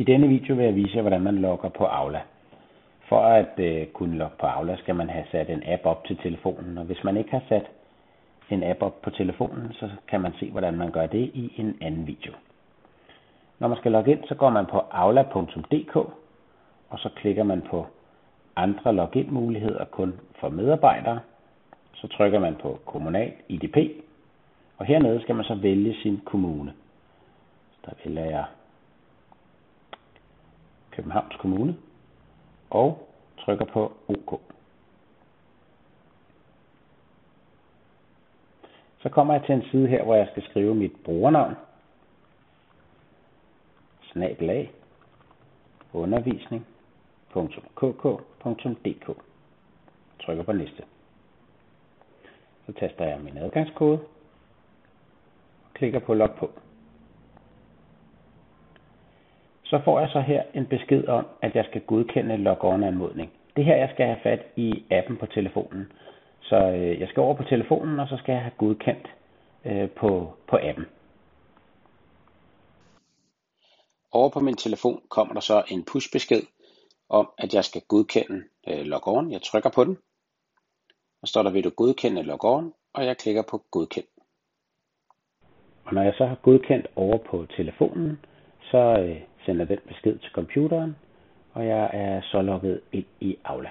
I denne video vil jeg vise jer, hvordan man logger på Aula. For at øh, kunne logge på Aula, skal man have sat en app op til telefonen, og hvis man ikke har sat en app op på telefonen, så kan man se, hvordan man gør det i en anden video. Når man skal logge ind, så går man på aula.dk, og så klikker man på andre login-muligheder kun for medarbejdere. Så trykker man på kommunal IDP, og hernede skal man så vælge sin kommune. Der vælger jeg Københavns Kommune og trykker på OK. Så kommer jeg til en side her, hvor jeg skal skrive mit brugernavn, snabelag, undervisning.kk.dk. Trykker på næste. Så taster jeg min adgangskode og klikker på log på. Så får jeg så her en besked om, at jeg skal godkende logon-anmodning. Det her, jeg skal have fat i appen på telefonen. Så øh, jeg skal over på telefonen, og så skal jeg have godkendt øh, på, på appen. Over på min telefon kommer der så en push-besked om, at jeg skal godkende øh, logon. Jeg trykker på den, og står der, vil du godkende logon, og jeg klikker på godkend. Og når jeg så har godkendt over på telefonen, så øh, sender den besked til computeren, og jeg er så logget ind i Aula.